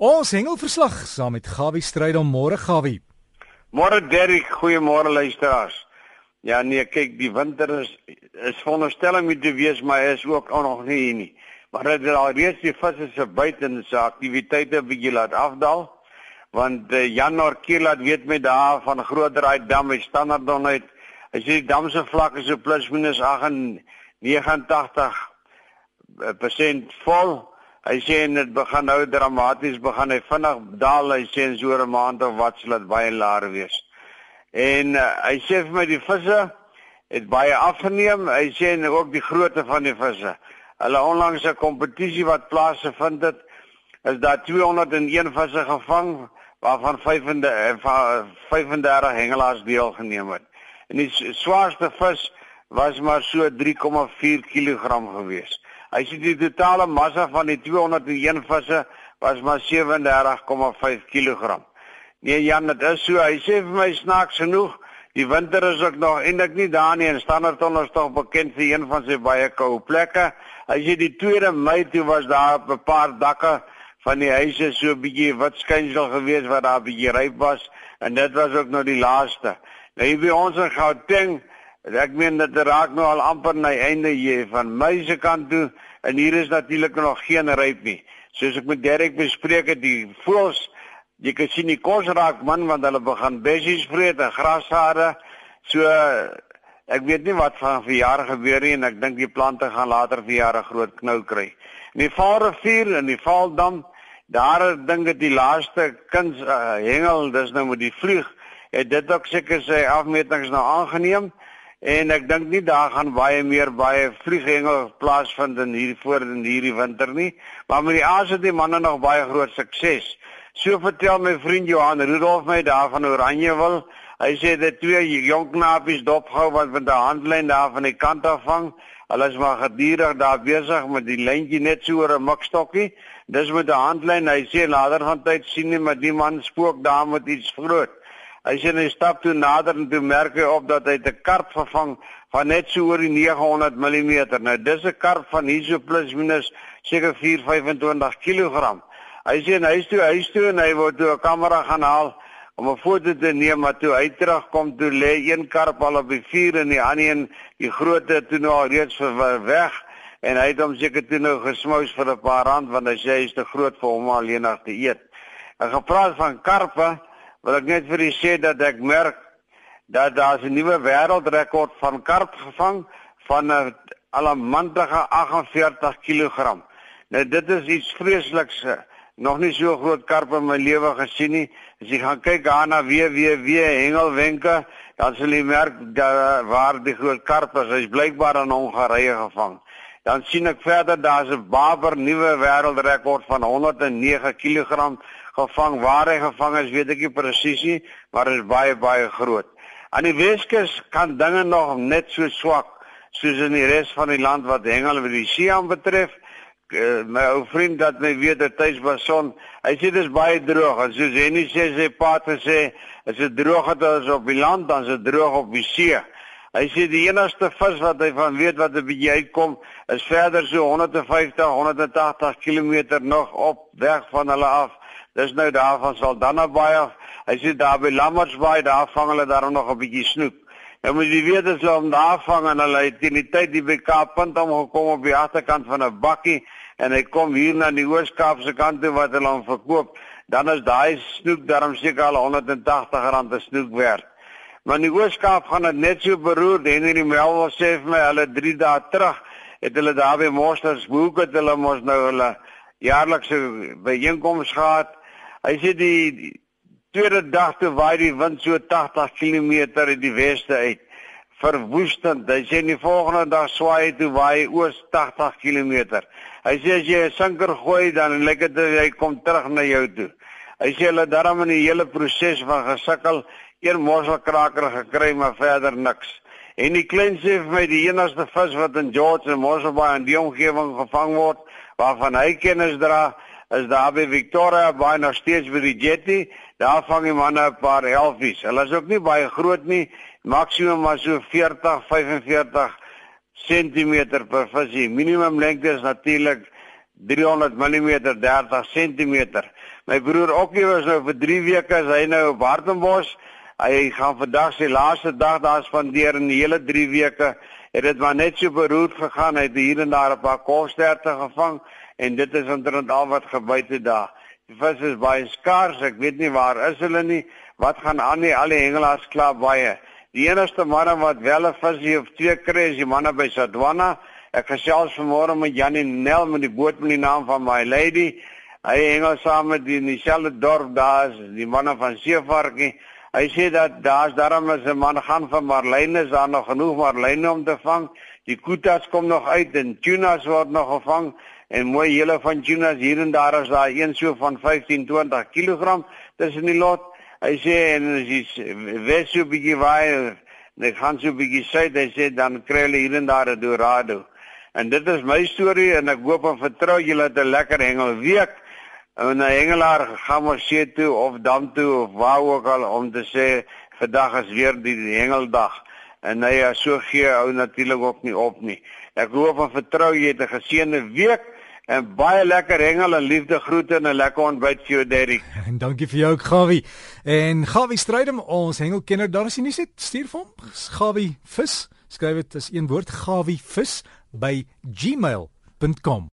Ons hengelverslag saam met Gawie Strydom môre Gawie. Môre Derrick, goeiemôre luisteraars. Ja nee, kyk, die winter is is veronderstel om te wees, maar is ook nog nie hier nie. Maar dit is al reeds die visse se buite en se aktiwiteite bietjie laat afdaal. Want uh, Jan Norkie laat weet my daar van Grootdraai dam hy standaard dan uit. As jy die dam se vlak is so plus minus 89 % vol Hy sê dit begin nou dramaties begin hy vinnig daal hy sê so 'n maand of wat sal dit baie laer wees. En uh, hy sê vir my die visse het baie afgeneem. Hy sê en ook die grootte van die visse. Hulle onlangs 'n kompetisie wat plaasgevind het, is daar 201 visse gevang waarvan 35 35 hengelaars deelgeneem het. En die swaarste vis was maar so 3,4 kg geweest. Hy sê die totale massa van die 201 visse was maar 37,5 kg. Nee Jan, dit is so. Hy sê vir my snaaks genoeg, die winter is ook nog eintlik nie daar nie en Standerton is tog bekend vir een van sy baie koue plekke. Hy sê die 2de Mei toe was daar op 'n paar dakke van die huise so 'n bietjie wat skynsel geweest wat daar 'n bietjie ryp was en dit was ook nou die laaste. Nou hier by ons in Gauteng Ek meen dit raak nou al amper na einde hier van my se kant toe en hier is natuurlik nog geen ryp nie. Soos ek met Derek bespreek het, die voels jy kan sien die kos raak man want hulle begin bessies vreet en grashare. So ek weet nie wat van verjaar gebeur nie en ek dink die plante gaan later vir jare groot knou kry. In die Vaalrivier en die Vaaldam, daar dink ek die laaste kuns uh, hengel, dis nou met die vlieg, het dit ook seker sy afmetings nou aangeneem en ek dink nie daar gaan baie meer baie vlieghengel plaasvind in hierdie voor in hierdie winter nie. Maar met die aas het die manne nog baie groot sukses. So vertel my vriend Johan Rudolf my daar van Oranjewil hy sê dit twee jong knapies dopgehou wat met 'n handlyn daar van die kant af vang. Hulle is maar gedurig daar besig met die lyntjie net so oor 'n mikstokkie. Dis met 'n handlyn. Hy sê later van tyd sien hy maar die man spook daar met iets groot Hy sê hy stap toe nader en toe merk hy op dat hy 'n karp vervang van net so oor die 900 mm. Nou dis 'n karp van hier so plus minus seker 425 kg. Hy sê hy toe hy toe en hy wou toe 'n kamera gaan haal om 'n foto te neem maar toe hy terugkom toe lê een karp al op die vuur en die ander een die grootte toe nou al reeds weg en hy het hom seker toe nou gesmous vir 'n paar rand want hy sê hy is te groot vir hom alleenig te eet. En gepraat van karpe wil ek net vir u sê dat ek merk dat daar 'n nuwe wêreldrekord van karp gevang van 'n alamantige 48 kg. Nou dit is iets vreesliks. Nog nie so groot karp in my lewe gesien nie. As jy gaan kyk daar na www hengelwenke, dan sal jy merk dat waar die groot karp is, hy's blykbaar in Hongarye gevang. Dan sien ek verder daar's 'n baber nuwe wêreldrekord van 109 kg gevang. Waar hy gevang is, weet ek nie presies nie, maar is baie baie groot. Aan die Weskus kan dinge nog net so swak soos in die res van die land wat hengel met die Siam betref. Uh, my ou vriend dat my weet dat tuis Bason, hy sê dit is baie droog en soos hy nie sê sy pa het gesê, as dit droog het as op die land dan is dit droog op die see. Hy sê die enigste vis wat hy van weet wat 'n bietjie uitkom is verder so 150 180 km nog op weg van hulle af Dis nou daar van Saldanha Bay af. Hy sê daar by Lammertsbaai, daar vang hulle daar nog 'n bietjie snoek. Nou moet jy weet as hulle om daar vang en hulle het teen die tyd die BK punt om gekom op die agterkant van 'n bakkie en hy kom hier na die Oos-Kaapse kant toe wat hulle hom verkoop, dan is daai snoek daarom seker al R180 'n snoek werd. Maar in die Oos-Kaap gaan dit net so beroer. Henry Melville sê vir my hulle 3 dae terug het hulle daar by Mosters Boek het hulle mos nou hulle jaarlikse byeenkoms gehad Hy sê die, die tweede dag toe waai die wind so 80 km in die weste uit. Verwoestend. Hy sê die volgende dag swaai toe waai oos 80 km. Hy sê as jy 'n sinker gooi dan lyk dit hy kom terug na jou toe. Hy sê hulle daarom in die hele proses van gesukkel een mosselkraker gekry maar verder niks. En die klein sê vir my die enigste vis wat in George en Mosselbaai in die omgewing gevang word waarvan hy kennis dra is daar by Victoria baie nog steeds by die jetty. Daar vang die manne 'n paar elfies. Hulle is ook nie baie groot nie, maksimum maar so 40, 45 cm per visie. Minimum lengte is natuurlik 300 mm, 30 cm. My broer Okkie was nou vir 3 weke as hy nou op Hartenbos. Hy gaan vandag sy laaste dag daar spandeer in die hele 3 weke. Het dit maar net so beroerd gegaan. Hy het hier en daar 'n paar kolsterte gevang en dit is omtrent al wat gebyt het daar. Die vis is baie skaars. Ek weet nie waar is hulle nie. Wat gaan aan nie al die hengelaars klaar baie. Die enigste manne wat wel 'n visie of twee kry is die manne by Sadwana. Ek gesels vanmôre met Janie Nel met die boot met die naam van my lady. Hy hengel saam met die in dieselfde dorp daar is die manne van Seevarkie. Hy sê dat daar's daarom as 'n man gaan van marline is daar nog genoeg marline om te vang. Die kutas kom nog uit en tunas word nog gevang en mooi hele van tunas hier en daar is daar een so van 15 20 kg tussen die lot. Hy sê en as jy wes so bietjie waai, net gaan so bietjie sê, hy sê dan kry hulle hier en daar 'n dorado. En dit is my storie en ek hoop en vertrou julle het 'n lekker hengel week. En 'n hengelaar gaan maar see toe of dam toe of waar ook al om te sê vandag is weer die hengeldag. En hy so gee ou natuurlik ook nie op nie. Ek hoop en vertrou jy het 'n geseënde week. En baie lekker hengel en liefde groete en 'n lekker ontbyt vir jou Derrick. En dankie vir jou ook Gawie. En Gawie Strydom, ons hengelkenner, daar is nie net stuur vir hom Gawie vis. Skryf dit as een woord Gawie vis by gmail.com.